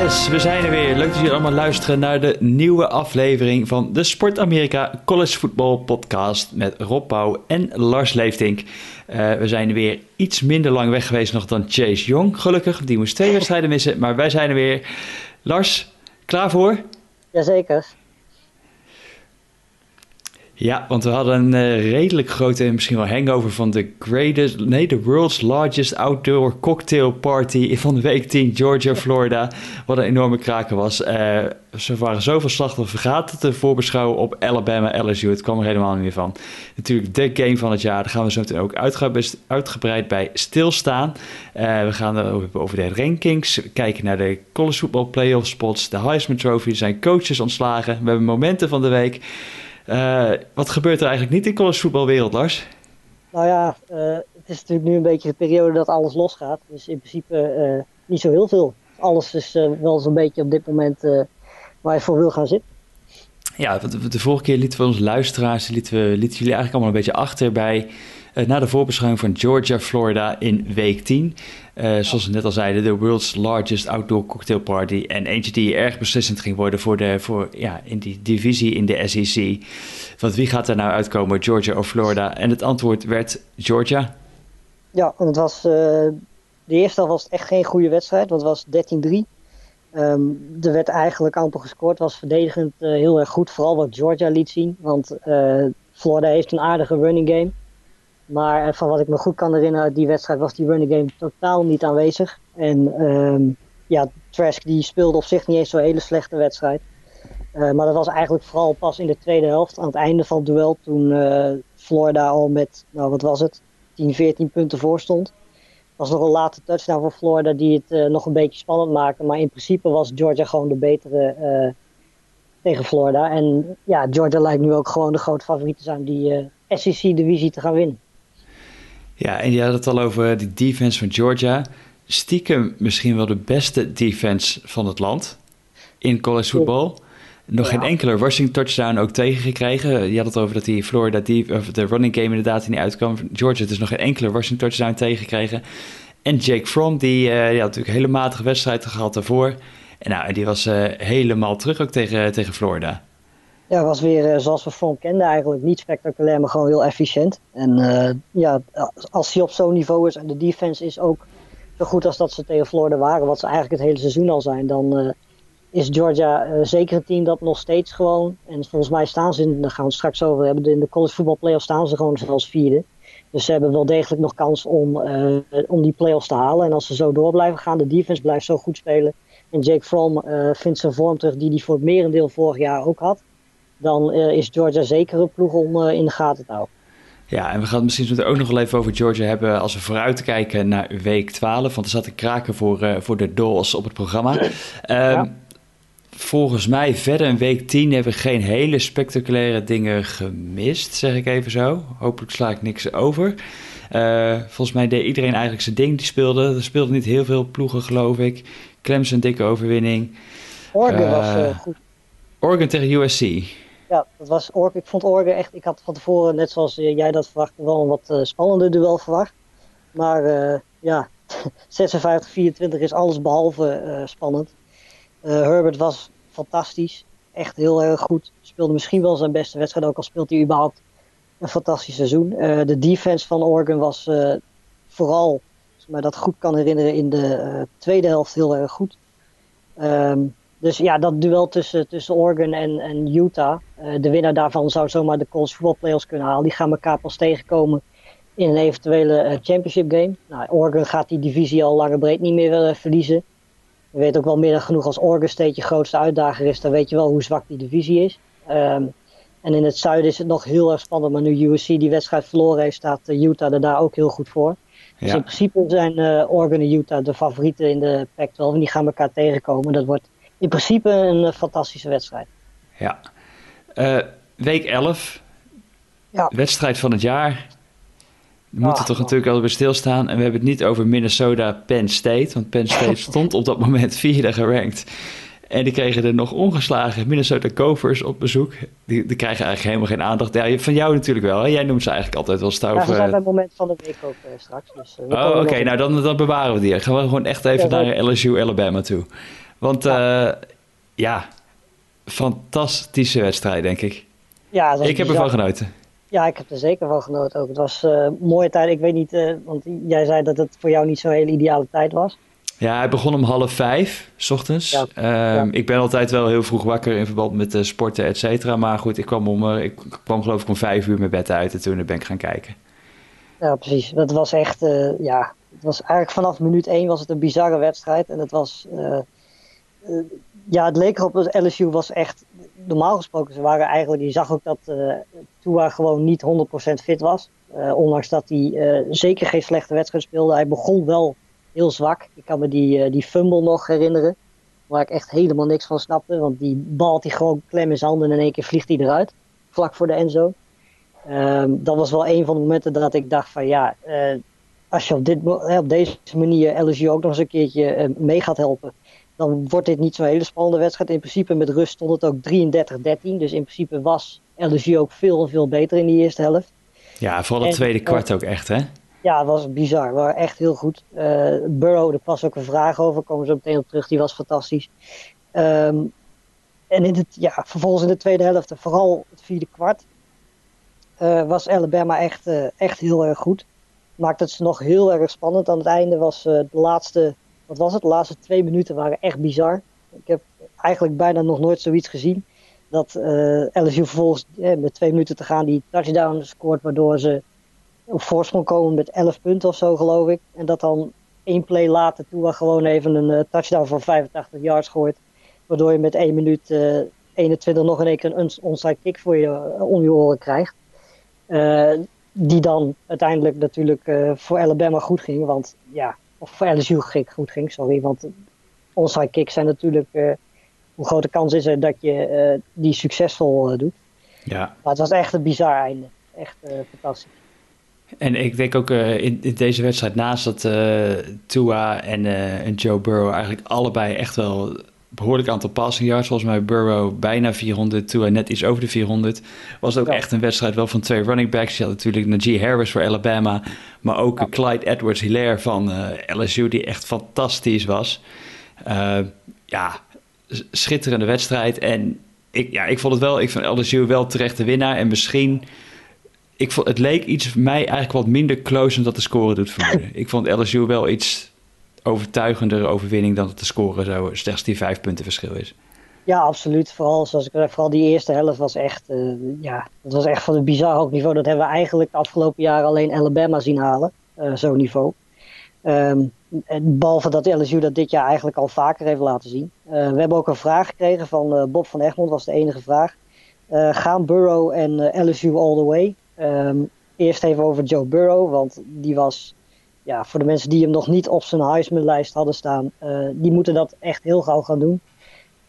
Yes, we zijn er weer. Leuk dat jullie allemaal luisteren naar de nieuwe aflevering van de Sport Amerika College Football Podcast met Rob Pauw en Lars Leeftink. Uh, we zijn er weer iets minder lang weg geweest nog dan Chase Jong, gelukkig. Die moest twee wedstrijden missen, maar wij zijn er weer. Lars, klaar voor? Jazeker. Ja, want we hadden een uh, redelijk grote, misschien wel hangover van de greatest, nee, de world's largest outdoor cocktail party van de week 10, Georgia, Florida. Wat een enorme kraken was. Uh, er waren zoveel slachtoffers. Gaat te voorbeschouwen op Alabama, LSU? Het kwam er helemaal niet meer van. Natuurlijk de game van het jaar. Daar gaan we zo meteen ook uitgebreid bij stilstaan. Uh, we gaan het over de rankings. Kijken naar de college football playoff spots. De Heisman Trophy. Er zijn coaches ontslagen. We hebben momenten van de week. Uh, wat gebeurt er eigenlijk niet in collegevoetbalwereld, Lars? Nou ja, uh, het is natuurlijk nu een beetje de periode dat alles losgaat. Dus in principe uh, niet zo heel veel. Alles is wel zo'n beetje op dit moment waar je voor wil gaan zitten. Ja, de vorige keer lieten we onze luisteraars, lieten, we, lieten jullie eigenlijk allemaal een beetje achter bij uh, na de voorbeschouwing van Georgia, Florida in week 10. Uh, zoals we net al zeiden, de world's largest outdoor cocktail party. En eentje die erg beslissend ging worden voor de, voor, ja, in die divisie in de SEC. Want wie gaat er nou uitkomen, Georgia of Florida? En het antwoord werd Georgia. Ja, het was, uh, de eerste was echt geen goede wedstrijd, want het was 13-3. Um, er werd eigenlijk amper gescoord, was verdedigend uh, heel erg goed. Vooral wat Georgia liet zien, want Florida heeft een aardige running game. Maar van wat ik me goed kan herinneren uit die wedstrijd was die running game totaal niet aanwezig. En um, ja, Trask die speelde op zich niet eens zo'n hele slechte wedstrijd. Maar dat was eigenlijk vooral pas in de tweede helft, aan het einde van het duel, toen Florida al met, nou wat was het, 10, 14 punten voor stond. Was nog een late touchdown voor Florida die het uh, nog een beetje spannend maakte. Maar in principe was Georgia gewoon de betere tegen Florida. En ja, Georgia lijkt nu ook gewoon de grote favoriet te zijn die SEC-divisie te gaan winnen. Ja, en je had het al over die defense van Georgia. Stiekem misschien wel de beste defense van het land in college football. Nog ja. geen enkele rushing touchdown ook tegengekregen. Je had het over dat die Florida die, of de running game inderdaad niet uitkwam. Georgia dus nog geen enkele rushing touchdown tegengekregen. En Jake Fromm, die, uh, die had natuurlijk een hele matige wedstrijd gehad daarvoor. En nou, die was uh, helemaal terug ook tegen, tegen Florida. Ja, was weer uh, zoals we Fromm kenden eigenlijk. Niet spectaculair, maar gewoon heel efficiënt. En ja, als hij op zo'n niveau is en de defense is ook zo goed als dat ze tegen Florida waren, wat ze eigenlijk het hele seizoen al zijn, dan is Georgia zeker een team dat nog steeds gewoon, en volgens mij staan ze, in, daar gaan we het straks over hebben, in de college football playoffs staan ze gewoon zelfs vierde. Dus ze hebben wel degelijk nog kans om, om die playoffs te halen. En als ze zo door blijven gaan, de defense blijft zo goed spelen. En Jake Fromm vindt zijn vorm terug die hij voor het merendeel vorig jaar ook had dan uh, is Georgia zeker een ploeg om uh, in de gaten te houden. Ja, en we gaan het misschien ook nog wel even over Georgia hebben als we vooruit kijken naar week 12. Want er zat een kraken voor, uh, voor de Dolls op het programma. Um, ja. Volgens mij verder in week 10 hebben we geen hele spectaculaire dingen gemist, zeg ik even zo. Hopelijk sla ik niks over. volgens mij deed iedereen eigenlijk zijn ding die speelde. Er speelden niet heel veel ploegen, geloof ik. Clemson een dikke overwinning. Oregon was goed. Oregon tegen USC. Ja, dat was Oregon. Ik vond Oregon echt. Ik had van tevoren, net zoals jij dat verwachtte, wel een wat spannender duel verwacht. Maar ja, 56-24 is alles behalve spannend. Herbert was fantastisch. Echt heel erg goed. Speelde misschien wel zijn beste wedstrijd, ook al speelt hij überhaupt een fantastisch seizoen. de defense van Oregon was vooral, als ik me dat goed kan herinneren, in de tweede helft heel erg goed. Um, dus ja, dat duel tussen, tussen Oregon en, en Utah. De winnaar daarvan zou zomaar de college football playoffs kunnen halen. Die gaan elkaar pas tegenkomen in een eventuele championship game. Nou, Oregon gaat die divisie al lang en breed niet meer uh, verliezen. Je weet ook wel meer dan genoeg als Oregon State je grootste uitdager is. Dan weet je wel hoe zwak die divisie is. Um, en in het zuiden is het nog heel erg spannend. Maar nu USC die wedstrijd verloren heeft, staat Utah er daar ook heel goed voor. Ja. Dus in principe zijn Oregon en Utah de favorieten in de Pac-12. En die gaan elkaar tegenkomen. Dat wordt in principe een uh, fantastische wedstrijd. Ja. Uh, week 11. Ja. Wedstrijd van het jaar. We moeten ah, toch natuurlijk altijd bij stilstaan. En we hebben het niet over Minnesota Penn State. Want Penn State stond op dat moment vierde gerankt. En die kregen er nog ongeslagen Minnesota Gophers op bezoek. Die, die krijgen eigenlijk helemaal geen aandacht. Ja, van jou natuurlijk wel. Hè? Jij noemt ze eigenlijk altijd wel stouw. Ja, ze zijn bij het moment van de week ook uh, straks. Dus, uh, oh, oké. Okay. Nou, dan, dan bewaren we die. Gaan we gewoon echt even ja, naar LSU, Alabama toe. Want ja, ja fantastische wedstrijd, denk ik. Ja, ik heb ervan genoten. Ja, ik heb er zeker van genoten ook. Het was een mooie tijd. Ik weet niet, uh, want jij zei dat het voor jou niet zo'n hele ideale tijd was. Ja, hij begon om half vijf, s ochtends. Ja, ehm, Ik ben altijd wel heel vroeg wakker in verband met uh, sporten, et cetera. Maar goed, ik kwam, om, ik kwam geloof ik om vijf uur mijn bed uit en toen ben ik gaan kijken. Ja, precies. Dat was echt, ja, het was eigenlijk vanaf minuut één was het een bizarre wedstrijd. En het was, ja, het leek erop dat LSU was echt, normaal gesproken, ze waren eigenlijk, je zag ook dat uh, gewoon niet 100% fit was. Uh, ondanks dat hij uh, zeker geen slechte wedstrijd speelde. Hij begon wel heel zwak. Ik kan me die, die fumble nog herinneren. Waar ik echt helemaal niks van snapte. Want die bal die gewoon klem in zijn handen en in één keer vliegt hij eruit. Vlak voor de enzo. Um, dat was wel een van de momenten dat ik dacht van ja, als je op, dit, op deze manier LSU ook nog eens een keertje mee gaat helpen dan wordt dit niet zo'n hele spannende wedstrijd. In principe met rust stond het ook 33-13. Dus in principe was LSU ook veel en veel beter in die eerste helft. Ja, vooral het tweede kwart ook echt, hè? Ja, het was bizar. We waren echt heel goed. Uh, Burrow, er was ook een vraag over. Komen ze meteen op terug. Die was fantastisch. Um, en in het, ja, vervolgens in de tweede helft, vooral het vierde kwart, uh, was Alabama echt, uh, echt heel erg goed. Maakte het ze nog heel erg spannend. Aan het einde was de laatste wat was het? De laatste twee minuten waren echt bizar. Ik heb eigenlijk bijna nog nooit zoiets gezien. Dat uh, eh, LSU vervolgens eh, met twee minuten te gaan die touchdown scoort, waardoor ze op voorsprong komen met 11 punten of zo, geloof ik. En dat dan één play later toe gewoon even een uh, touchdown van 85 yards gooit. Waardoor je met 1 minuut uh, 21 nog een keer een onside kick voor je, om je oren krijgt. die dan uiteindelijk natuurlijk voor Alabama goed ging. Want ja, of voor LSU goed ging, sorry. Want onside kicks zijn natuurlijk, uh, hoe grote kans is er dat je uh, die succesvol uh, doet. Ja. Maar het was echt een bizar einde. Echt fantastisch. En ik denk ook in, in, deze wedstrijd, naast dat Tua en, en Joe Burrow eigenlijk allebei echt wel behoorlijk aantal passing yards. Volgens mij Burrow bijna 400, Tua net iets over de 400. Was ook echt een wedstrijd wel van twee running backs. Je had natuurlijk Najee Harris voor Alabama. Maar ook Clyde Edwards-Hilaire van uh, eh, LSU, die echt fantastisch was. Uh, ja, schitterende wedstrijd. En ik, ja, ik vond het wel, ik vond LSU wel terecht de winnaar. En misschien, ik vond, het leek iets mij eigenlijk wat minder close dan dat de score doet vermoeden. ik vond LSU wel iets overtuigender overwinning dan dat de score zo slechts die vijf punten verschil is. Ja, absoluut. Vooral, zoals ik vooral die eerste helft was echt, uh, ja, dat was echt van een bizar hoog niveau. Dat hebben we eigenlijk de afgelopen jaren alleen Alabama zien halen, uh, zo'n niveau. Um, behalve dat LSU dat dit jaar eigenlijk al vaker heeft laten zien. Uh, we hebben ook een vraag gekregen van Bob van Egmond, was de enige vraag. gaan Burrow en LSU all the way? Um, eerst even over Joe Burrow, want die was ja, voor de mensen die hem nog niet op zijn Heisman-lijst hadden staan, uh, die moeten dat echt heel gauw gaan doen.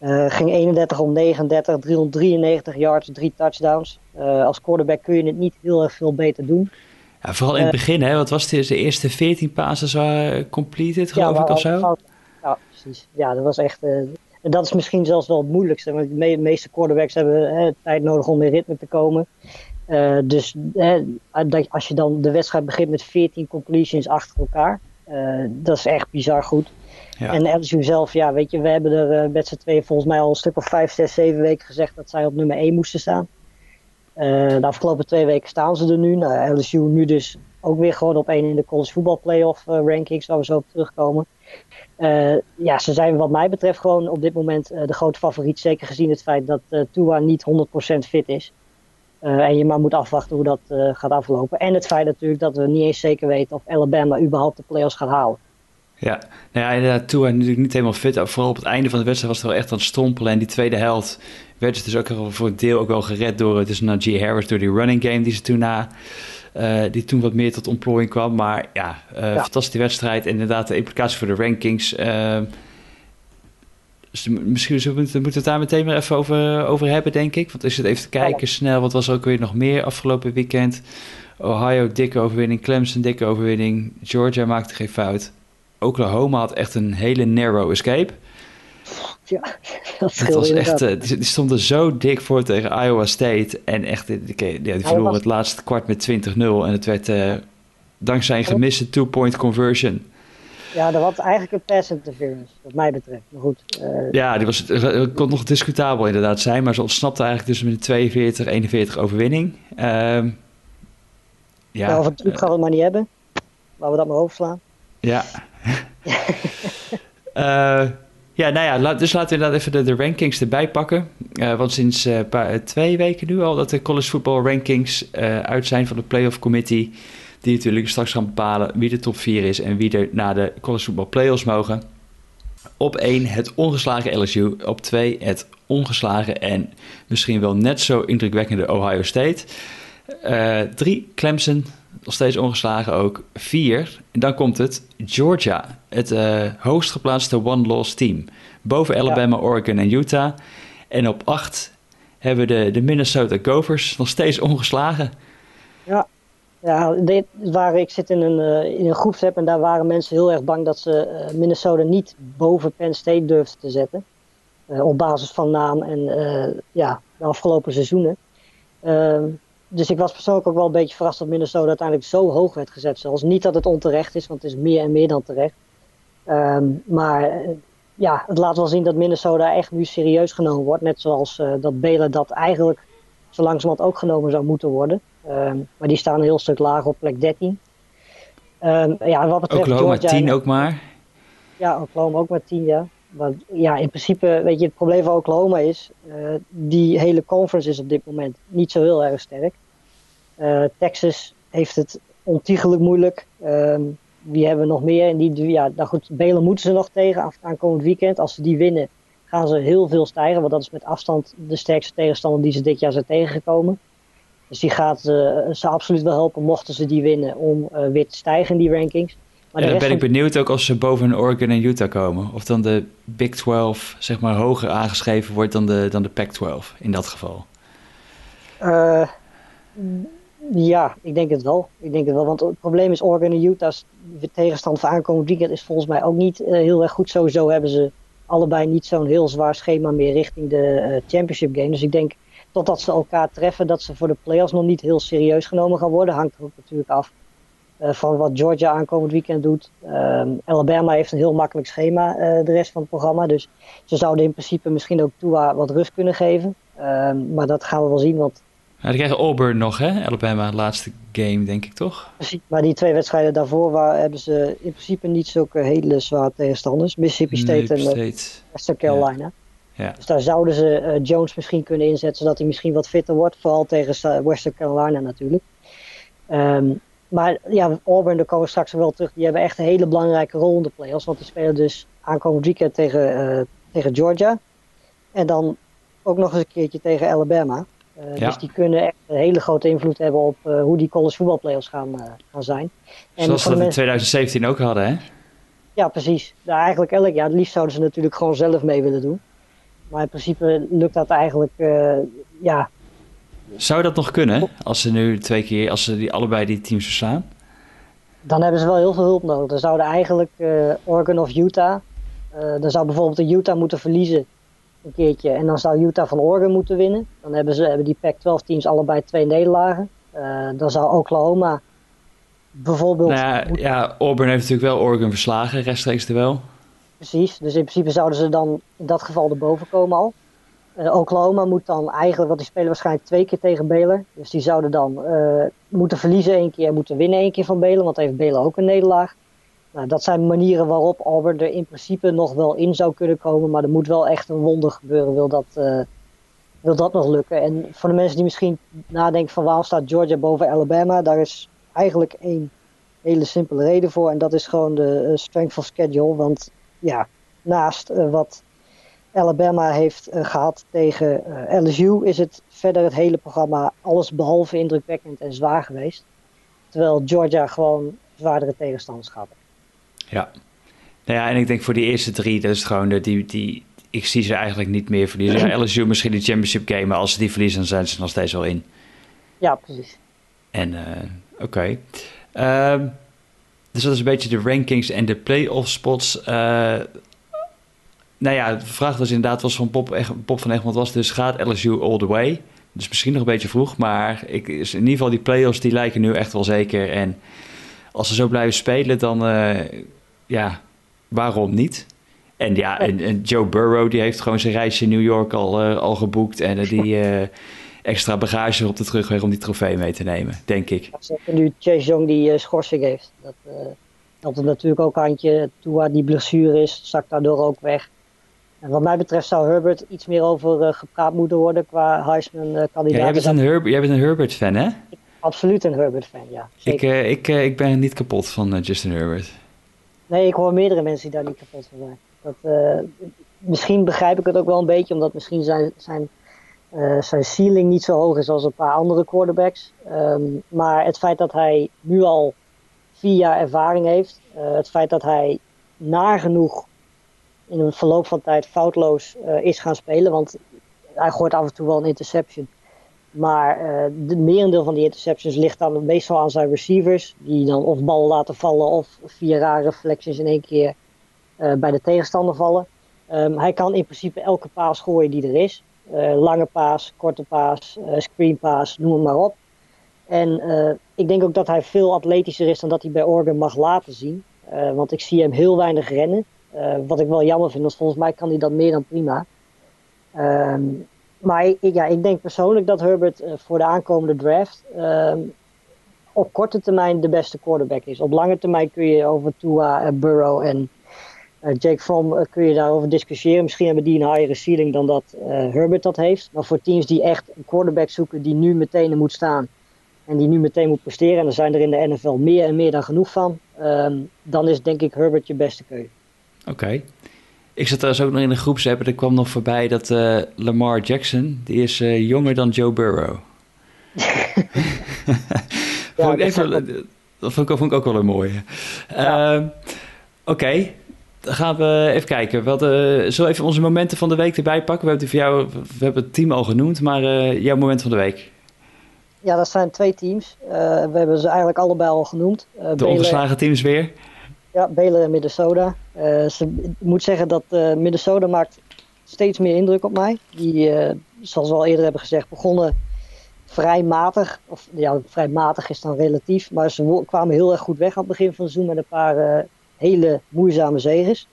Uh, ging 31 om 39, 393 yards, drie touchdowns. Uh, als quarterback kun je het niet heel erg veel beter doen. Ja, vooral in het begin, hè? Wat was het? De eerste 14 passes waren completed, geloof ik, of zo? Ja, precies. Ja, dat was echt... en dat is misschien zelfs wel het moeilijkste. Want de meeste quarterbacks hebben tijd nodig om in ritme te komen. Uh, dus dat, als je dan de wedstrijd begint met 14 completions achter elkaar, uh, dat is echt bizar goed. Ja. En LSU zelf, ja, weet je, we hebben er uh, met z'n tweeën volgens mij al een stuk of 5, 6, 7 weken gezegd dat zij op nummer 1 moesten staan. de afgelopen twee weken staan ze er nu. Nou, LSU nu dus ook weer gewoon op 1 in de college voetbal playoff rankings, waar we zo op terugkomen. ja, ze zijn wat mij betreft gewoon op dit moment de grote favoriet. Zeker gezien het feit dat Tua niet 100% fit is. Uh, en je maar moet afwachten hoe dat uh, gaat aflopen. En het feit natuurlijk dat we niet eens zeker weten of Alabama überhaupt de playoffs gaat halen. Ja, nou ja, inderdaad, Tua natuurlijk niet helemaal fit. Vooral op het einde van de wedstrijd was het wel echt aan het stompelen. En die tweede helft werd het dus ook voor een deel ook wel gered door dus Najee Harris, door die running game die ze toen na... Uh, die toen wat meer tot ontplooiing kwam. Maar ja, ja. fantastische wedstrijd. En inderdaad, de implicatie voor de rankings. Dus misschien moeten we het daar meteen maar even over, over hebben, denk ik. Want als je het even te kijken snel, wat was er ook weer nog meer afgelopen weekend? Ohio, dikke overwinning. Clemson, dikke overwinning. Georgia maakte geen fout. Oklahoma had echt een hele narrow escape. Ja, dat, dat was echt, uh, die, stonden zo dik voor tegen Iowa State. En echt, die, die, die verloren het laatste kwart met 20-0. En het werd uh, dankzij een gemiste two-point conversion Ja, dat was eigenlijk een pass interference, wat mij betreft. Maar goed. Uh... Ja, die was, kon nog discutabel inderdaad zijn, maar ze ontsnapte eigenlijk dus met een 42, 41 overwinning. Uh, ja, ja, of het truc gaan we het maar niet hebben. Laten we dat maar overslaan. Ja. uh, ja, nou ja, dus laten we inderdaad even de, de rankings erbij pakken. Want sinds paar, twee weken nu al dat de college football rankings uit zijn van de playoff committee. Die natuurlijk straks gaan bepalen wie de top 4 is en wie er naar de college football playoffs mogen. Op 1 het ongeslagen LSU. Op 2 het ongeslagen en misschien wel net zo indrukwekkende Ohio State. 3 Clemson nog steeds ongeslagen ook. Vier, en dan komt het, Georgia. Het uh, hoogst geplaatste one-loss team. Boven Alabama, Oregon en Utah. En op acht hebben we de, de Minnesota Gophers nog steeds ongeslagen. Ja, ja dit waren, ik zit in een, uh, in een groepsapp en daar waren mensen heel erg bang dat ze uh, Minnesota niet boven Penn State durfden te zetten. op basis van naam en ja, de afgelopen seizoenen. Ehm, dus ik was persoonlijk ook wel een beetje verrast dat Minnesota uiteindelijk zo hoog werd gezet. Zelfs niet dat het onterecht is, want het is meer en meer dan terecht. Ehm, maar eh, ja, het laat wel zien dat Minnesota echt nu serieus genomen wordt. Net zoals dat Belen dat eigenlijk zo langzamerhand ook genomen zou moeten worden. Ehm, maar die staan een heel stuk lager op plek 13. Um, ehm, ja, wat betreft Oklahoma Georgia, 10 ook maar. Ja, Oklahoma ook maar 10, ja. Maar ja, in principe, weet je, het probleem van Oklahoma is, uh, die hele conference is op dit moment niet zo heel erg sterk. Uh, Texas heeft het ontiegelijk moeilijk. Um, wie hebben we nog meer? En die, ja, nou goed, Belen moeten ze nog tegen aankomend weekend. Als ze die winnen, gaan ze heel veel stijgen. Want dat is met afstand de sterkste tegenstander die ze dit jaar zijn tegengekomen. Dus die gaat uh, ze absoluut wel helpen, mochten ze die winnen, om uh, weer te stijgen in die rankings. Maar dan ben ik benieuwd ook als ze boven Oregon en Utah komen. Of dan de Big 12 zeg maar hoger aangeschreven wordt dan de, dan de Pac-12 in dat geval. Uh, ja, ik denk het wel. Ik denk het wel. Want het probleem is Oregon en Utah's tegenstand voor aankomend weekend is volgens mij ook niet heel erg goed. Sowieso hebben ze allebei niet zo'n heel zwaar schema meer richting de uh, championship game. Dus ik denk totdat ze elkaar treffen, dat ze voor de playoffs nog niet heel serieus genomen gaan worden. Hangt er ook natuurlijk af uh, van wat Georgia aankomend weekend doet. Um, Alabama heeft een heel makkelijk schema de rest van het programma. Dus ze zouden in principe misschien ook Tua wat rust kunnen geven. Um, maar dat gaan we wel zien, want dan krijgen Auburn nog, hè? Alabama, laatste game, denk ik toch? Precies, maar die twee wedstrijden daarvoor waar, hebben ze in principe niet zulke hele zware tegenstanders. Mississippi State en uh, Western Carolina. Ja. Ja. Dus daar zouden ze uh, Jones misschien kunnen inzetten, zodat hij misschien wat fitter wordt. Vooral tegen Western Carolina natuurlijk. Um, maar ja, Auburn, daar komen we straks wel terug. Die hebben echt een hele belangrijke rol in de playoffs. Want die spelen dus aankomend weekend tegen, uh, tegen Georgia. En dan ook nog eens een keertje tegen Alabama. Uh, ja. Dus die kunnen echt een hele grote invloed hebben op uh, hoe die college voetbalplayers gaan, uh, gaan zijn. En Zoals we dat in 2017 ook hadden, hè? Ja, precies. Nou, eigenlijk elk jaar. Het liefst zouden ze natuurlijk gewoon zelf mee willen doen. Maar in principe lukt dat eigenlijk, ja. Zou dat nog kunnen, als ze nu twee keer, als ze die, allebei die teams verslaan? Dan hebben ze wel heel veel hulp nodig. Dan zouden eigenlijk Oregon of Utah, dan zou bijvoorbeeld de Utah moeten verliezen een keertje. En dan zou Utah van Oregon moeten winnen. Dan hebben, ze, hebben die Pac-12 teams allebei twee nederlagen. Uh, dan zou Oklahoma bijvoorbeeld... Nou ja, ja, Auburn heeft natuurlijk wel Oregon verslagen, rechtstreeks er wel. Precies, dus in principe zouden ze dan in dat geval erboven komen al. Uh, Oklahoma moet dan eigenlijk, want die spelen waarschijnlijk twee keer tegen Baylor. Dus die zouden dan uh, moeten verliezen één keer en moeten winnen één keer van Baylor. Want heeft Baylor ook een nederlaag. Nou, dat zijn manieren waarop Auburn er in principe nog wel in zou kunnen komen. Maar er moet wel echt een wonder gebeuren, wil dat, uh, wil dat nog lukken. En voor de mensen die misschien nadenken van waarom staat Georgia boven Alabama. Daar is eigenlijk één hele simpele reden voor. En dat is gewoon de uh, strength of schedule. Want ja, naast uh, wat Alabama heeft gehad tegen LSU is het verder het hele programma alles behalve indrukwekkend en zwaar geweest. Terwijl Georgia gewoon zwaardere tegenstanders gehad ja. Nou ja, en ik denk voor die eerste drie, dat is gewoon de, die, die, ik zie ze eigenlijk niet meer verliezen. Ja, LSU misschien de championship game, maar als ze die verliezen, dan zijn ze nog steeds wel in. Ja, precies. En, uh, oké. Okay. Uh, dus dat is een beetje de rankings en de playoff spots. Uh, nou ja, de vraag was inderdaad, was van Pop, Pop van Egmond was dus, gaat LSU all the way? Dus misschien nog een beetje vroeg, maar ik, in ieder geval die playoffs die lijken nu echt wel zeker. En als ze zo blijven spelen, dan, uh, ja, waarom niet? En ja, en, en, Joe Burrow die heeft gewoon zijn reisje in New York al, al geboekt. En die extra bagage op de terugweg om die trofee mee te nemen, denk ik. Zeker nu Chase Young die schorsing heeft. Dat helpt natuurlijk ook handje. Tua die blessure is, zakt daardoor ook weg. En wat mij betreft zou Herbert iets meer over gepraat moeten worden qua Heisman-kandidaat. ja, jij, bent een Herb jij bent een Herbert-fan, hè? Absoluut een Herbert-fan, ja. Ik, ik, ik ben niet kapot van Justin Herbert. Nee, ik hoor meerdere mensen die daar niet kapot van zijn. Dat, misschien begrijp ik het ook wel een beetje, omdat misschien zijn, zijn, zijn ceiling niet zo hoog is als een paar andere quarterbacks. Um, maar het feit dat hij nu al vier jaar ervaring heeft, het feit dat hij nagenoeg in een verloop van tijd foutloos is gaan spelen. Want hij gooit af en toe wel een interception. Maar uh, de merendeel van die interceptions ligt dan meestal aan zijn receivers. Die dan of ballen laten vallen of via rare reflections in één keer uh, bij de tegenstander vallen. Um, hij kan in principe elke paas gooien die er is. lange paas, korte paas, screen paas, noem het maar op. En ik denk ook dat hij veel atletischer is dan dat hij bij Oregon mag laten zien. want ik zie hem heel weinig rennen. Uh, wat ik wel jammer vind, want volgens mij kan hij dat meer dan prima. Um, maar ja, ik denk persoonlijk dat Herbert uh, voor de aankomende draft um, op korte termijn de beste quarterback is. Op lange termijn kun je over Tua, uh, Burrow en Jake Fromm kun je daarover discussiëren. Misschien hebben die een higher ceiling dan dat Herbert dat heeft. Maar voor teams die echt een quarterback zoeken die nu meteen moet staan en die nu meteen moet presteren, en er zijn er in de NFL meer en meer dan genoeg van, um, dan is denk ik Herbert je beste keuze. Oké. Ik zat trouwens ook nog in een groepsapp en er kwam nog voorbij dat uh, Lamar Jackson, die is uh, jonger dan Joe Burrow. ja, vond ik even, dat vond ik, vond ik, ook wel een mooie. Ja. Uh, Oké, okay. dan gaan we even kijken. We hadden, zullen we even onze momenten van de week erbij pakken? We hebben, voor jou, we hebben het team al genoemd, maar uh, jouw moment van de week. Ja, dat zijn twee teams. we hebben ze eigenlijk allebei al genoemd. de ongeslagen teams weer? Ja, Baylor en Minnesota. Ze, ik moet zeggen dat uh, Minnesota maakt steeds meer indruk op mij. Die, uh, zoals we al eerder hebben gezegd, begonnen vrij matig. Of ja, vrij matig is dan relatief. Maar ze kwamen heel erg goed weg aan het begin van het seizoen met een paar hele moeizame zegens.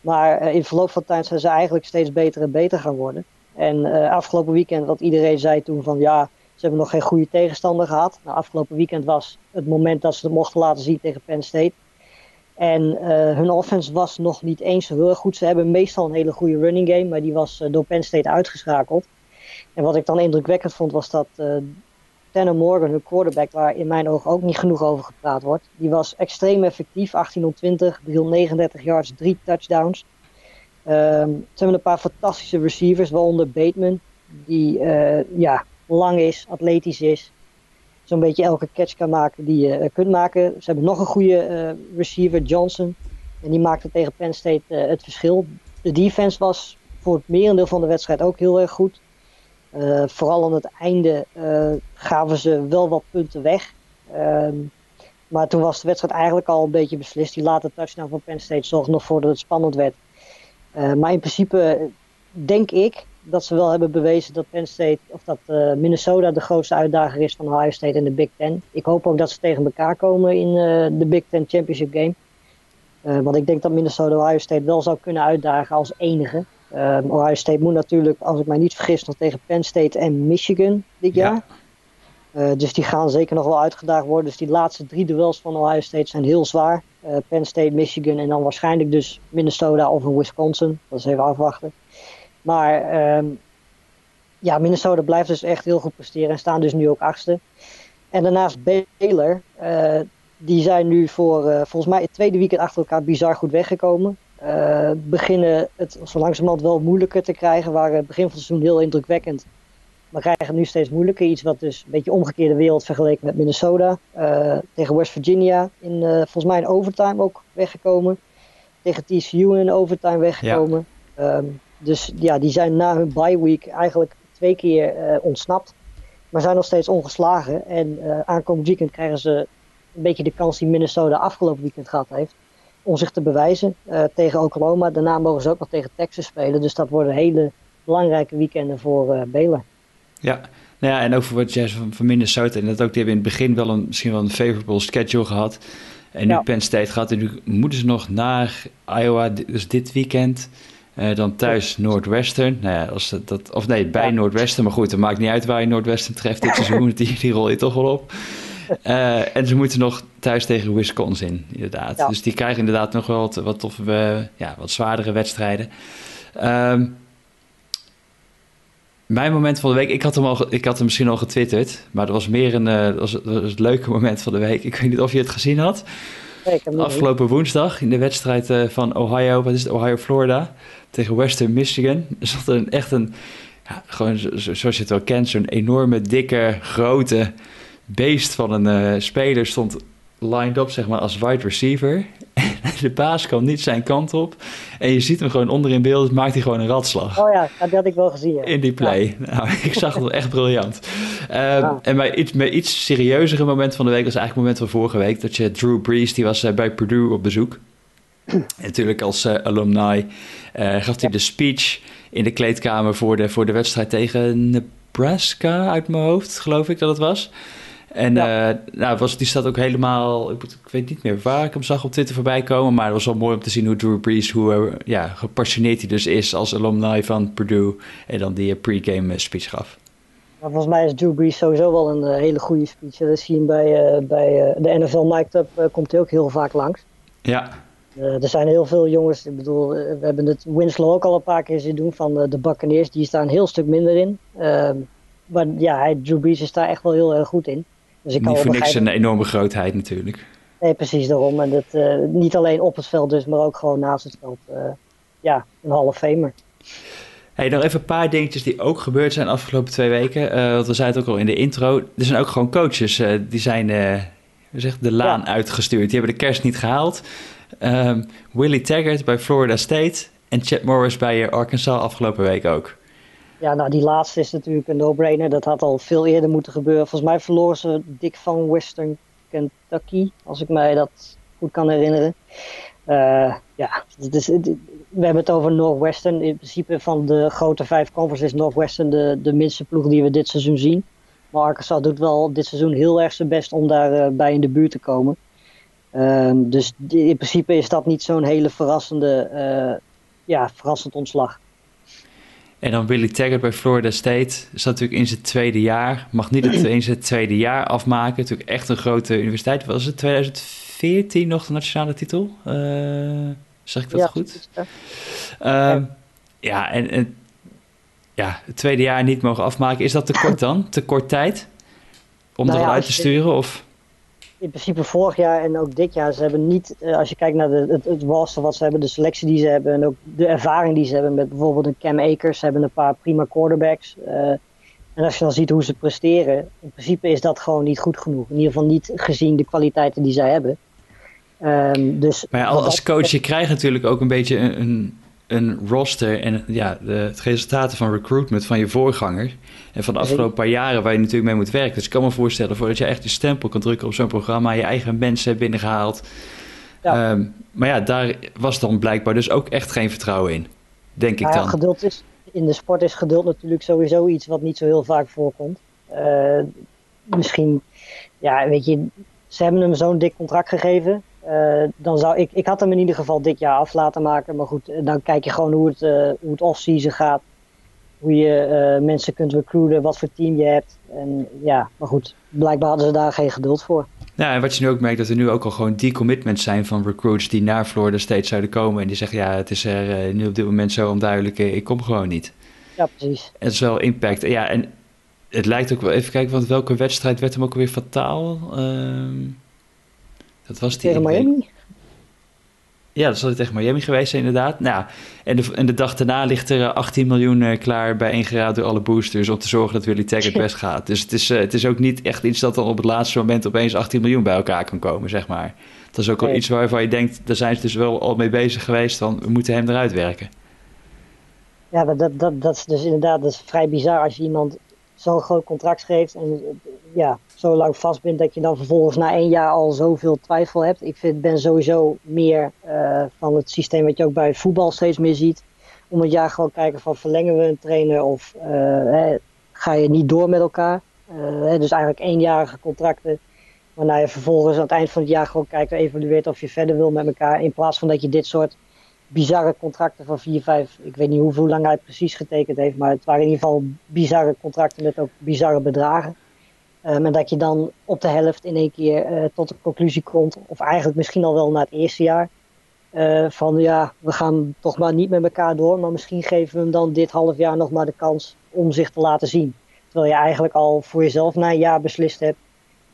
Maar in verloop van tijd zijn ze eigenlijk steeds beter en beter gaan worden. En afgelopen weekend, wat iedereen zei toen van ja, ze hebben nog geen goede tegenstander gehad. Nou, afgelopen weekend was het moment dat ze het mochten laten zien tegen Penn State. En uh, hun offense was nog niet eens heel erg goed. Ze hebben meestal een hele goede running game, maar die was uh, door Penn State uitgeschakeld. En wat ik dan indrukwekkend vond, was dat uh, Tanner Morgan, hun quarterback, waar in mijn ogen ook niet genoeg over gepraat wordt, die was extreem effectief. 1820, 339 yards, drie touchdowns. Um, ze hebben een paar fantastische receivers, waaronder Bateman, die ja, lang is, atletisch is zo'n beetje elke catch kan maken die je uh, kunt maken. Ze hebben nog een goede uh, receiver, Johnson. En die maakte tegen Penn State uh, het verschil. De defense was voor het merendeel van de wedstrijd ook heel erg goed. vooral aan het einde gaven ze wel wat punten weg. Ehm, maar toen was de wedstrijd eigenlijk al een beetje beslist. Die late touchdown van Penn State zorgde nog voor dat het spannend werd. maar in principe denk ik dat ze wel hebben bewezen dat Penn State of dat uh, Minnesota de grootste uitdager is van Ohio State in de Big Ten. Ik hoop ook dat ze tegen elkaar komen in uh, de Big Ten Championship Game. Uh, want ik denk dat Minnesota Ohio State wel zou kunnen uitdagen als enige. Ohio State moet natuurlijk, als ik mij niet vergis, nog tegen Penn State en Michigan dit jaar. Ja. dus die gaan zeker nog wel uitgedaagd worden. Dus die laatste drie duels van Ohio State zijn heel zwaar. Penn State, Michigan en dan waarschijnlijk dus Minnesota of Wisconsin. Dat is even afwachten. Maar um, ja, Minnesota blijft dus echt heel goed presteren en staan dus nu ook achtste. En daarnaast Baylor, uh, die zijn nu voor uh, volgens mij het tweede weekend achter elkaar bizar goed weggekomen. Uh, beginnen het zo langzamerhand wel moeilijker te krijgen. Waren het begin van het seizoen heel indrukwekkend. Maar krijgen het nu steeds moeilijker. Iets wat dus een beetje omgekeerde wereld vergeleken met Minnesota. tegen West Virginia in volgens mij in overtime ook weggekomen. Tegen TCU in overtime weggekomen. Ja. Um, dus ja, die zijn na hun bye week eigenlijk twee keer uh, ontsnapt. Maar zijn nog steeds ongeslagen. En uh, aankomend weekend krijgen ze een beetje de kans die Minnesota afgelopen weekend gehad heeft. Om zich te bewijzen uh, tegen Oklahoma. Daarna mogen ze ook nog tegen Texas spelen. Dus dat worden hele belangrijke weekenden voor uh, Baylor. Ja, nou ja, en ook voor wat jij van, van Minnesota. En dat ook, die hebben in het begin wel een, misschien wel een favorable schedule gehad. En nu Penn State gaat en nu moeten ze nog naar Iowa, dus dit weekend. Uh, dan thuis Noordwestern. Nou ja, als dat, of nee, bij. Noordwestern. Maar goed, het maakt niet uit waar je Noordwestern treft dit seizoen. die, die rol je toch wel op. Uh, en ze moeten nog thuis tegen Wisconsin, inderdaad. Ja. Dus die krijgen inderdaad nog wel wat, wat, of, uh, ja, wat zwaardere wedstrijden. Um, mijn moment van de week, ik had hem, al, ik had hem misschien al getwitterd, maar dat was meer een, dat was, was het leuke moment van de week. Ik weet niet of je het gezien had. Afgelopen woensdag in de wedstrijd uh, van Ohio, wat is het, Ohio-Florida, tegen Western Michigan. Er een, echt een, ja, gewoon zoals je het wel kent, zo'n enorme, dikke, grote beest van een uh, speler stond lined up, zeg maar, als wide receiver. de paas kwam niet zijn kant op. En je ziet hem gewoon onder in beeld, maakt hij gewoon een ratslag. Oh ja, dat had ik wel gezien. In die play. Ja. Nou, ik zag het echt briljant. Ja. En bij iets, bij iets serieuzere moment van de week was eigenlijk het moment van vorige week. Dat je Drew Brees, die was uh, bij Purdue op bezoek. en natuurlijk als uh, alumni gaf hij de speech in de kleedkamer voor de, voor de wedstrijd tegen Nebraska uit mijn hoofd, geloof ik dat het was. En ja. uh, nou, was, die staat ook helemaal, ik, ik, weet niet meer waar ik hem zag op Twitter voorbij komen, maar het was wel mooi om te zien hoe Drew Brees, hoe uh, ja, gepassioneerd hij dus is als alumni van Purdue en dan die pre-game speech gaf. Maar volgens mij is Drew Brees sowieso wel een hele goede speech. Dat zie je bij, bij de NFL Mic'd Up, komt hij ook heel vaak langs. Ja. er zijn heel veel jongens, ik bedoel, we hebben het Winslow ook al een paar keer zien doen van de Buccaneers, die staan een heel stuk minder in. Ehm, maar ja, hij, Drew Brees is daar echt wel heel erg goed in. Dus ik niet voor niks een enorme grootheid natuurlijk. Nee, precies daarom. En dat, uh, niet alleen op het veld dus, maar ook gewoon naast het veld. Uh, ja, een halve famer. Hey, nog even een paar dingetjes die ook gebeurd zijn de afgelopen twee weken. Uh, want we zeiden het ook al in de intro. Er zijn ook gewoon coaches die zijn zeg, de laan ja. uitgestuurd. Die hebben de kerst niet gehaald. Um, Willie Taggart bij Florida State en Chad Morris bij Arkansas afgelopen week ook. Ja, nou die laatste is natuurlijk een no-brainer. Dat had al veel eerder moeten gebeuren. Volgens mij verloren ze dik van Western Kentucky, als ik mij dat goed kan herinneren. Uh, ja, dus, we hebben het over Northwestern. In principe van de grote vijf conferences is Northwestern de, de minste ploeg die we dit seizoen zien. Maar Arkansas doet wel dit seizoen heel erg zijn best om daarbij uh, bij in de buurt te komen. Uh, dus in principe is dat niet zo'n hele verrassende, ja, verrassend ontslag. En dan Willie Taggart bij Florida State. Is natuurlijk in zijn tweede jaar. Mag niet het in zijn tweede jaar afmaken. Natuurlijk echt een grote universiteit. Was het 2014 nog de nationale titel? Uh, zeg ik dat ja, goed? Ja, uh, ja en, en, ja, het tweede jaar niet mogen afmaken. Is dat te kort dan? te kort tijd? Om nou eruit ja, te sturen? Of? In principe vorig jaar en ook dit jaar, ze hebben niet, uh, als je kijkt naar de, het, het roster wat ze hebben, de selectie die ze hebben en ook de ervaring die ze hebben met bijvoorbeeld een Cam Akers, ze hebben een paar prima quarterbacks. Uh, en als je dan ziet hoe ze presteren, in principe is dat gewoon niet goed genoeg. In ieder geval niet gezien de kwaliteiten die zij hebben. Um, dus maar ja, als coach, je krijgt natuurlijk ook een beetje een, een een roster en ja, de, het resultaten van recruitment van je voorganger en van de afgelopen paar jaren waar je natuurlijk mee moet werken. Dus ik kan me voorstellen, voordat je echt je stempel kan drukken op zo'n programma, je eigen mensen hebt binnengehaald. Ja. Um, maar ja, daar was dan blijkbaar dus ook echt geen vertrouwen in, denk ik ja, dan. Geduld is, in de sport is geduld natuurlijk sowieso iets wat niet zo heel vaak voorkomt. Uh, misschien, ja, weet je, ze hebben hem zo'n dik contract gegeven. Uh, dan zou ik, ik had hem in ieder geval dit jaar af laten maken. Maar goed, dan kijk je gewoon hoe het, uh, hoe het off-season gaat. Hoe je mensen kunt recruiten, wat voor team je hebt. En ja, maar goed, blijkbaar hadden ze daar geen geduld voor. Ja, en wat je nu ook merkt, dat er nu ook al gewoon decommitments zijn van recruits die naar Florida steeds zouden komen. En die zeggen, ja, het is er nu op dit moment zo onduidelijk, ik kom gewoon niet. Ja, precies. En het is wel impact. Ja, en het lijkt ook wel, even kijken, want welke wedstrijd werd hem ook alweer fataal? Ehm, dat was die. Tegen Miami? Ja, dat zal het tegen Miami geweest zijn, inderdaad. Nou, en, de, en de dag daarna ligt er 18 miljoen uh, klaar bijeengeraad door alle boosters om te zorgen dat Willy Taggart best gaat. Dus het is, uh, het is ook niet echt iets dat dan op het laatste moment opeens 18 miljoen bij elkaar kan komen, zeg maar. Dat is ook al nee. iets waarvan je denkt, daar zijn ze dus wel al mee bezig geweest, dan we moeten hem eruit werken. Ja, dat, dat, dat is dus inderdaad dat is vrij bizar als je iemand zo'n groot contract geeft en ja, zo lang vast bent dat je dan vervolgens na één jaar al zoveel twijfel hebt. Ik vind, ben sowieso meer uh, van het systeem wat je ook bij voetbal steeds meer ziet. Om het jaar gewoon kijken van verlengen we een trainer of uh, hè, ga je niet door met elkaar. Uh, hè, dus eigenlijk eenjarige contracten. Waarna je vervolgens aan het eind van het jaar gewoon kijkt en evalueert of je verder wil met elkaar. In plaats van dat je dit soort bizarre contracten van 4, 5, ik weet niet hoeveel lang hij precies getekend heeft, maar het waren in ieder geval bizarre contracten met ook bizarre bedragen. Um, en dat je dan op de helft in één keer uh, tot de conclusie komt, of eigenlijk misschien al wel na het eerste jaar, uh, van ja, we gaan toch maar niet met elkaar door, maar misschien geven we hem dan dit half jaar nog maar de kans om zich te laten zien. Terwijl je eigenlijk al voor jezelf na een jaar beslist hebt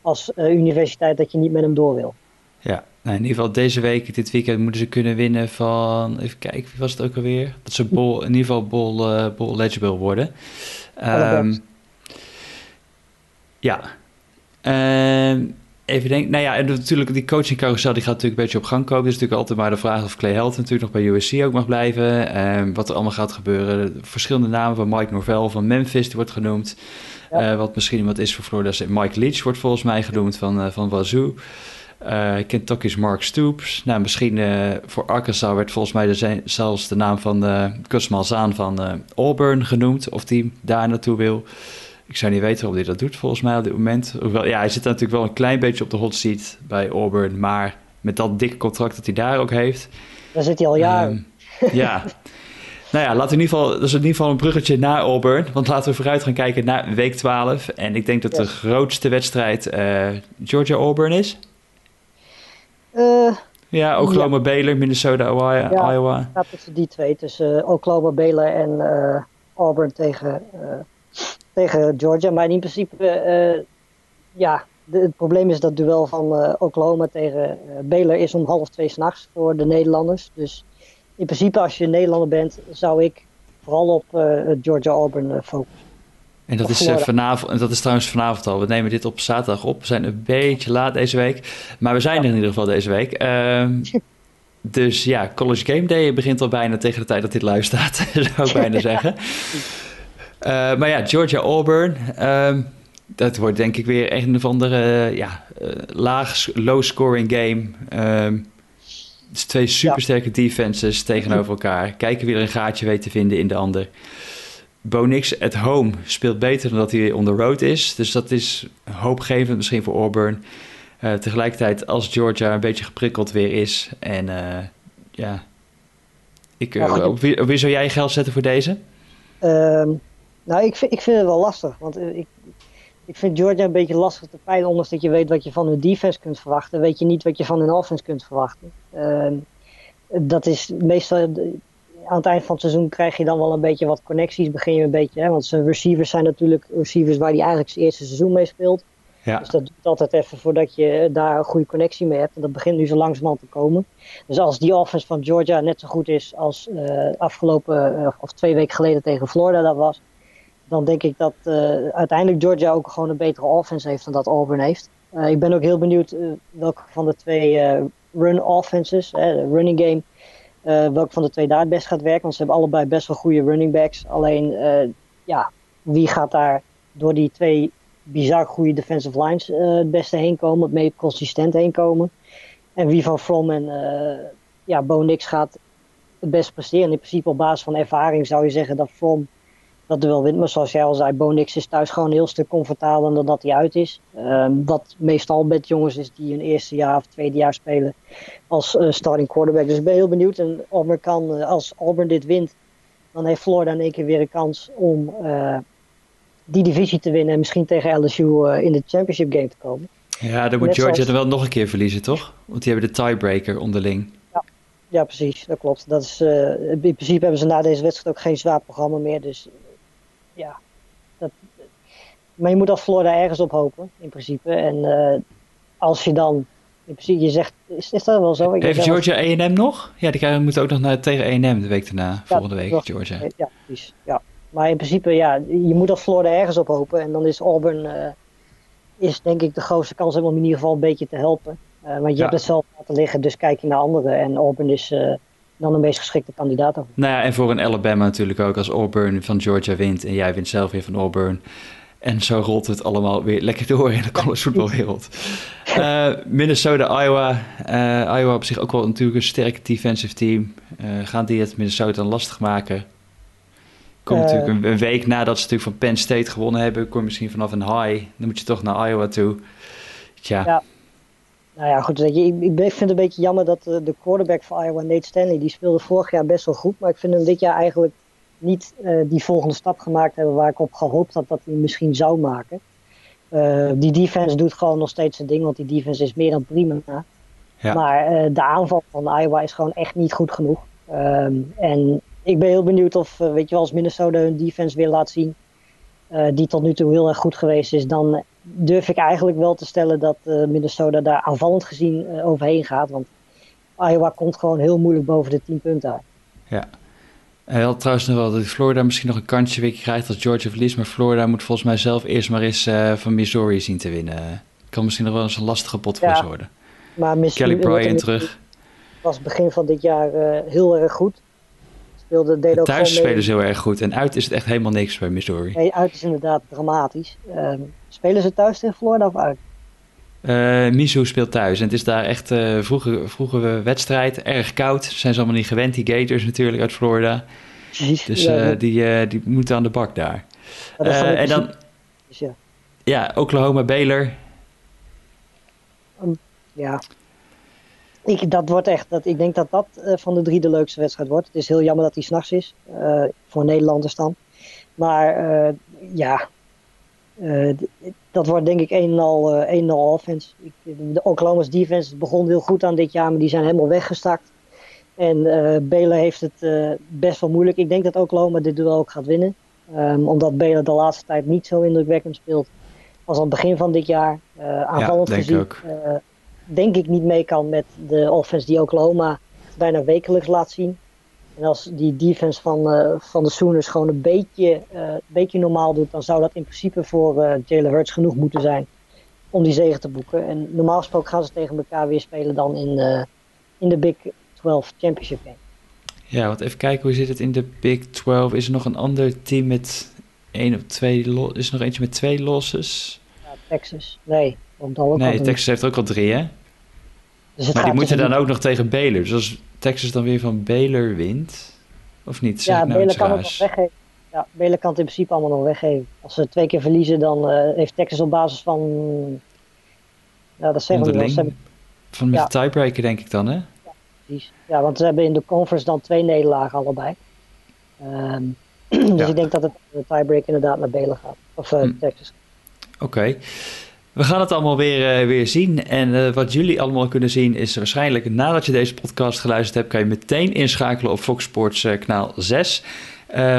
als universiteit dat je niet met hem door wil. Ja, nou in ieder geval deze week, dit weekend, moeten ze kunnen winnen van, even kijken, wie was het ook alweer? Dat ze bol, in ieder geval bol, uh, bol eligible worden. Um, ja. Um, even denken, nou ja, en natuurlijk die coaching carousel die gaat natuurlijk een beetje op gang komen. Het is natuurlijk altijd maar de vraag of Clay Helton natuurlijk nog bij USC ook mag blijven. Um, wat er allemaal gaat gebeuren. Verschillende namen van Mike Norvell van Memphis, die wordt genoemd. Ja. Uh, wat misschien iemand is voor Florida. Mike Leach wordt volgens mij genoemd van, uh, van Wazoo. Uh, Kentucky's Mark Stoops. Nou, misschien uh, voor Arkansas werd volgens mij de, zelfs de naam van uh, Malzaan van Auburn genoemd. Of die daar naartoe wil. Ik zou niet weten of hij dat doet volgens mij op dit moment. Hoewel, ja, hij zit natuurlijk wel een klein beetje op de hot seat bij Auburn. Maar met dat dikke contract dat hij daar ook heeft. Daar zit hij al jaren. Um, ja. Nou ja, laten we in ieder geval, dat is in ieder geval een bruggetje naar Auburn. Want laten we vooruit gaan kijken naar week 12. En ik denk dat de grootste wedstrijd uh, Georgia-Auburn is. Uh, ja, Oklahoma, ja. Baylor, Minnesota, Iowa. Ja, Iowa. Ja, tussen die twee. Tussen uh, Oklahoma, Baylor en uh, Auburn tegen, tegen Georgia. Maar in principe, ja, de, het probleem is dat duel van Oklahoma tegen Baylor is om half twee s'nachts voor de Nederlanders. Dus in principe, als je Nederlander bent, zou ik vooral op Georgia-Auburn focussen. En dat is, vanavond, en dat is trouwens vanavond al. We nemen dit op zaterdag op. We zijn een beetje laat deze week. Maar we zijn er in ieder geval deze week. Uh, dus ja, College Game Day begint al bijna tegen de tijd dat dit live staat. zou ik bijna zeggen. Uh, maar ja, Georgia-Auburn. Ehm, dat wordt denk ik weer een of andere ja, uh, laag, low-scoring game. Um, dus twee supersterke ja. defenses tegenover elkaar. Kijken wie er een gaatje weet te vinden in de ander. Bo Nix at home speelt beter dan dat hij on the road is. Dus dat is hoopgevend misschien voor Auburn. Uh, tegelijkertijd als Georgia een beetje geprikkeld weer is. En uh, ja, ik, ja op, wie, op, wie, zou jij geld zetten voor deze? Um, nou, ik vind, ik vind het wel lastig. Want ik, ik vind Georgia een beetje lastig te peilen. Ondanks dat je weet wat je van hun defense kunt verwachten. Weet je niet wat je van hun offense kunt verwachten. Uh, dat is meestal aan het eind van het seizoen krijg je dan wel een beetje wat connecties. Begin je een beetje, hè, want zijn receivers zijn natuurlijk receivers waar hij eigenlijk zijn eerste seizoen mee speelt. Ja. Dus dat doet altijd even voordat je daar een goede connectie mee hebt. En dat begint nu zo langzamerhand te komen. Dus als die offense van Georgia net zo goed is als uh, afgelopen, uh, of twee weken geleden tegen Florida dat was. Dan denk ik dat uh, uiteindelijk Georgia ook gewoon een betere offense heeft dan dat Auburn heeft. ik ben ook heel benieuwd welke van de twee run offenses, de running game, uh, welke van de twee daar het best gaat werken. Want ze hebben allebei best wel goede running backs. Alleen, uh, ja, wie gaat daar door die twee bizar goede defensive lines uh, het beste heen komen, het meest consistent heen komen. En wie van From en ja, Bo Nix gaat het best presteren. In principe op basis van ervaring zou je zeggen dat From dat duel wint. Maar zoals jij al zei, Bo Nix is thuis gewoon een heel stuk comfortabeler dan dat hij uit is. Um, wat meestal met jongens is die een eerste jaar of tweede jaar spelen als uh, starting quarterback. Dus ik ben heel benieuwd. En Auburn kan, uh, als Auburn dit wint, dan heeft Florida in één keer weer een kans om uh, die divisie te winnen. En misschien tegen LSU in de championship game te komen. Ja, dan moet Net Georgia zoals... er wel nog een keer verliezen, toch? Want die hebben de tiebreaker onderling. Ja, ja precies. Dat klopt. Dat is, in principe hebben ze na deze wedstrijd ook geen zwaar programma meer. Dus ja, dat, maar je moet als Florida ergens op hopen, in principe. En uh, als je dan, in principe, je zegt, is, is dat wel zo? Ik Heeft Georgia A&M nog? Ja, die moeten ook nog naar, tegen A&M de week daarna, ja, volgende week, nog, Georgia. Ja, precies. Ja. Maar in principe, ja, je moet als Florida ergens op hopen. En dan is Auburn, uh, is denk ik de grootste kans om in ieder geval een beetje te helpen. Uh, want je ja. hebt het zelf laten liggen, dus kijk je naar anderen. En Auburn is dan de meest geschikte kandidaat. Nou ja, en voor een Alabama natuurlijk ook als Auburn van Georgia wint en jij wint zelf weer van Auburn. En zo rolt het allemaal weer lekker door in de college voetbalwereld. uh, Minnesota, Iowa. Uh, Iowa op zich ook wel natuurlijk een sterke defensive team. Uh, gaan die het Minnesota lastig maken? Komt natuurlijk een, een, week nadat ze natuurlijk van Penn State gewonnen hebben. Kom je misschien vanaf een high. Dan moet je toch naar Iowa toe. Tja. Ja, Nou ja, goed. Weet je, ik, ik vind het een beetje jammer dat de, de quarterback van Iowa, Nate Stanley, die speelde vorig jaar best wel goed. Maar ik vind hem dit jaar eigenlijk niet uh, die volgende stap gemaakt hebben waar ik op gehoopt had dat hij misschien zou maken. Uh, die defense doet gewoon nog steeds zijn ding, want die defense is meer dan prima. Ja. Maar uh, de aanval van Iowa is gewoon echt niet goed genoeg. Um, en ik ben heel benieuwd of, weet je wel, als Minnesota hun defense weer laat zien, die tot nu toe heel erg goed geweest is, dan durf ik eigenlijk wel te stellen dat Minnesota daar aanvallend gezien overheen gaat. Want Iowa komt gewoon heel moeilijk boven de 10 punten uit. Ja, hij had trouwens nog wel dat Florida misschien nog een kansje weer krijgt als Georgia verliest. Maar Florida moet volgens mij zelf eerst maar eens uh, van Missouri zien te winnen. Kan misschien nog wel eens een lastige pot voor ze worden. Maar Kelly Bryan terug. Was begin van dit jaar uh, heel erg goed. Speelde, deed ook Thuis spelen ze heel erg goed. En uit is het echt helemaal niks bij Missouri. Nee, uit is inderdaad dramatisch. Uh, spelen ze thuis in Florida of uit? Uh, Mizu speelt thuis en het is daar echt uh, vroege, vroege wedstrijd. Erg koud. Zijn ze allemaal niet gewend, die Gators natuurlijk uit Florida. Precies. Dus uh, die, die moeten aan de bak daar. en dan, ja. ja, Oklahoma Baylor. Um, ja. Ik, dat wordt echt, dat, ik denk dat dat van de drie de leukste wedstrijd wordt. Het is heel jammer dat die s'nachts is, voor Nederlanders dan. Maar ja, uh, dat wordt denk ik een en al, uh, offense. Ik, de Oklahoma's defense begon heel goed aan dit jaar, maar die zijn helemaal weggestakt. En Baylor heeft het best wel moeilijk. Ik denk dat Oklahoma dit duel ook gaat winnen. Um, omdat Baylor de laatste tijd niet zo indrukwekkend speelt als aan het begin van dit jaar. aanvallend ja, gezien. Denk ik niet mee kan met de offense die Oklahoma bijna wekelijks laat zien. En als die defense van, uh, van de Sooners gewoon een beetje, uh, beetje normaal doet, dan zou dat in principe voor uh, Jalen Hurts genoeg moeten zijn om die zegen te boeken. En normaal gesproken gaan ze tegen elkaar weer spelen dan in, in de Big 12 Championship Game. Ja, want even kijken, hoe zit het in de Big 12? Is er nog een ander team met één of twee, is er nog eentje met twee losses? Ja, Texas. Nee. Nee, Texas heeft ook al drie, hè? Dus maar die moeten dan ook nog tegen Baylor. Dus als Texas dan weer van Baylor wint, of niet? ja, nou Baylor kan het nog weggeven. Ja, Baylor kan het in principe allemaal nog weggeven. Als ze twee keer verliezen, dan uh, heeft Texas op basis van... Ja, dat zeggen we wel. Van met ja. de tiebreaker denk ik dan, hè? Ja, precies. Ja, want ze hebben in de conference dan twee nederlagen allebei. Um, dus ja. ik denk dat het de tiebreaker inderdaad naar Baylor gaat. Of uh, hm. Texas. Oké. Okay. We gaan het allemaal weer, uh, weer zien. En uh, wat jullie allemaal kunnen zien is waarschijnlijk nadat je deze podcast geluisterd hebt, kan je meteen inschakelen op Fox Sports uh, kanaal 6.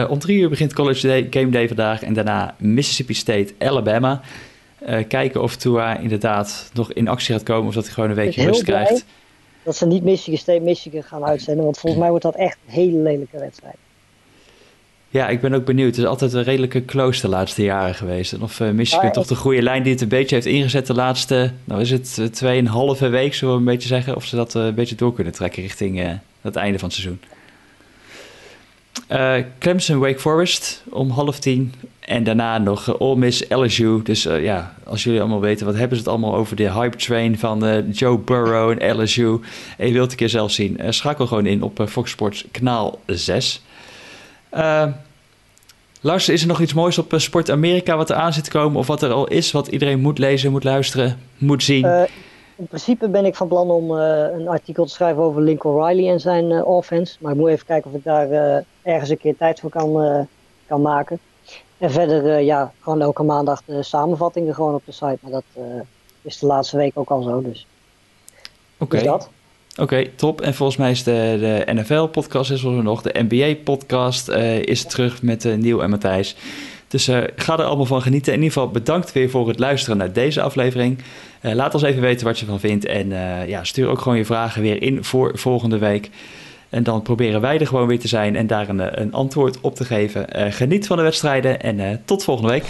om drie uur begint College Day, Game Day vandaag en daarna Mississippi State, Alabama. kijken of Tua inderdaad nog in actie gaat komen of dat hij gewoon een weekje rust krijgt. Dat ze niet Michigan State, Michigan gaan uitzenden, want volgens mij wordt dat echt een hele lelijke wedstrijd. Ja, ik ben ook benieuwd. Het is altijd een redelijke close de laatste jaren geweest. En of uh, Michigan ah, toch de goede lijn die het een beetje heeft ingezet de laatste, nou is het uh, tweeënhalve week, zullen we een beetje zeggen. Of ze dat uh, een beetje door kunnen trekken richting uh, het einde van het seizoen. Clemson Wake Forest om half tien. En daarna nog Ole Miss LSU. Dus ja, als jullie allemaal weten, wat hebben ze het allemaal over de hype train van Joe Burrow en LSU. En je wilt een keer zelf zien, schakel gewoon in op Fox Sports kanaal 6. Uh, Lars, is er nog iets moois op uh, Sport Amerika wat er aan zit te komen? Of wat er al is, wat iedereen moet lezen, moet luisteren, moet zien? Uh, in principe ben ik van plan om een artikel te schrijven over Lincoln Riley en zijn offense. Maar ik moet even kijken of ik daar ergens een keer tijd voor kan, kan maken. En verder, ja, gewoon elke maandag de samenvattingen gewoon op de site. Maar dat is de laatste week ook al zo, dus. Oké. Okay. Dus Oké, top. En volgens mij is de, NFL-podcast is er nog. De NBA-podcast eh, is terug met uh, en Matthijs. Dus uh, ga er allemaal van genieten. In ieder geval bedankt weer voor het luisteren naar deze aflevering. laat ons even weten wat je van vindt. En ja, stuur ook gewoon je vragen weer in voor volgende week. En dan proberen wij er gewoon weer te zijn en daar een, een antwoord op te geven. geniet van de wedstrijden en tot volgende week.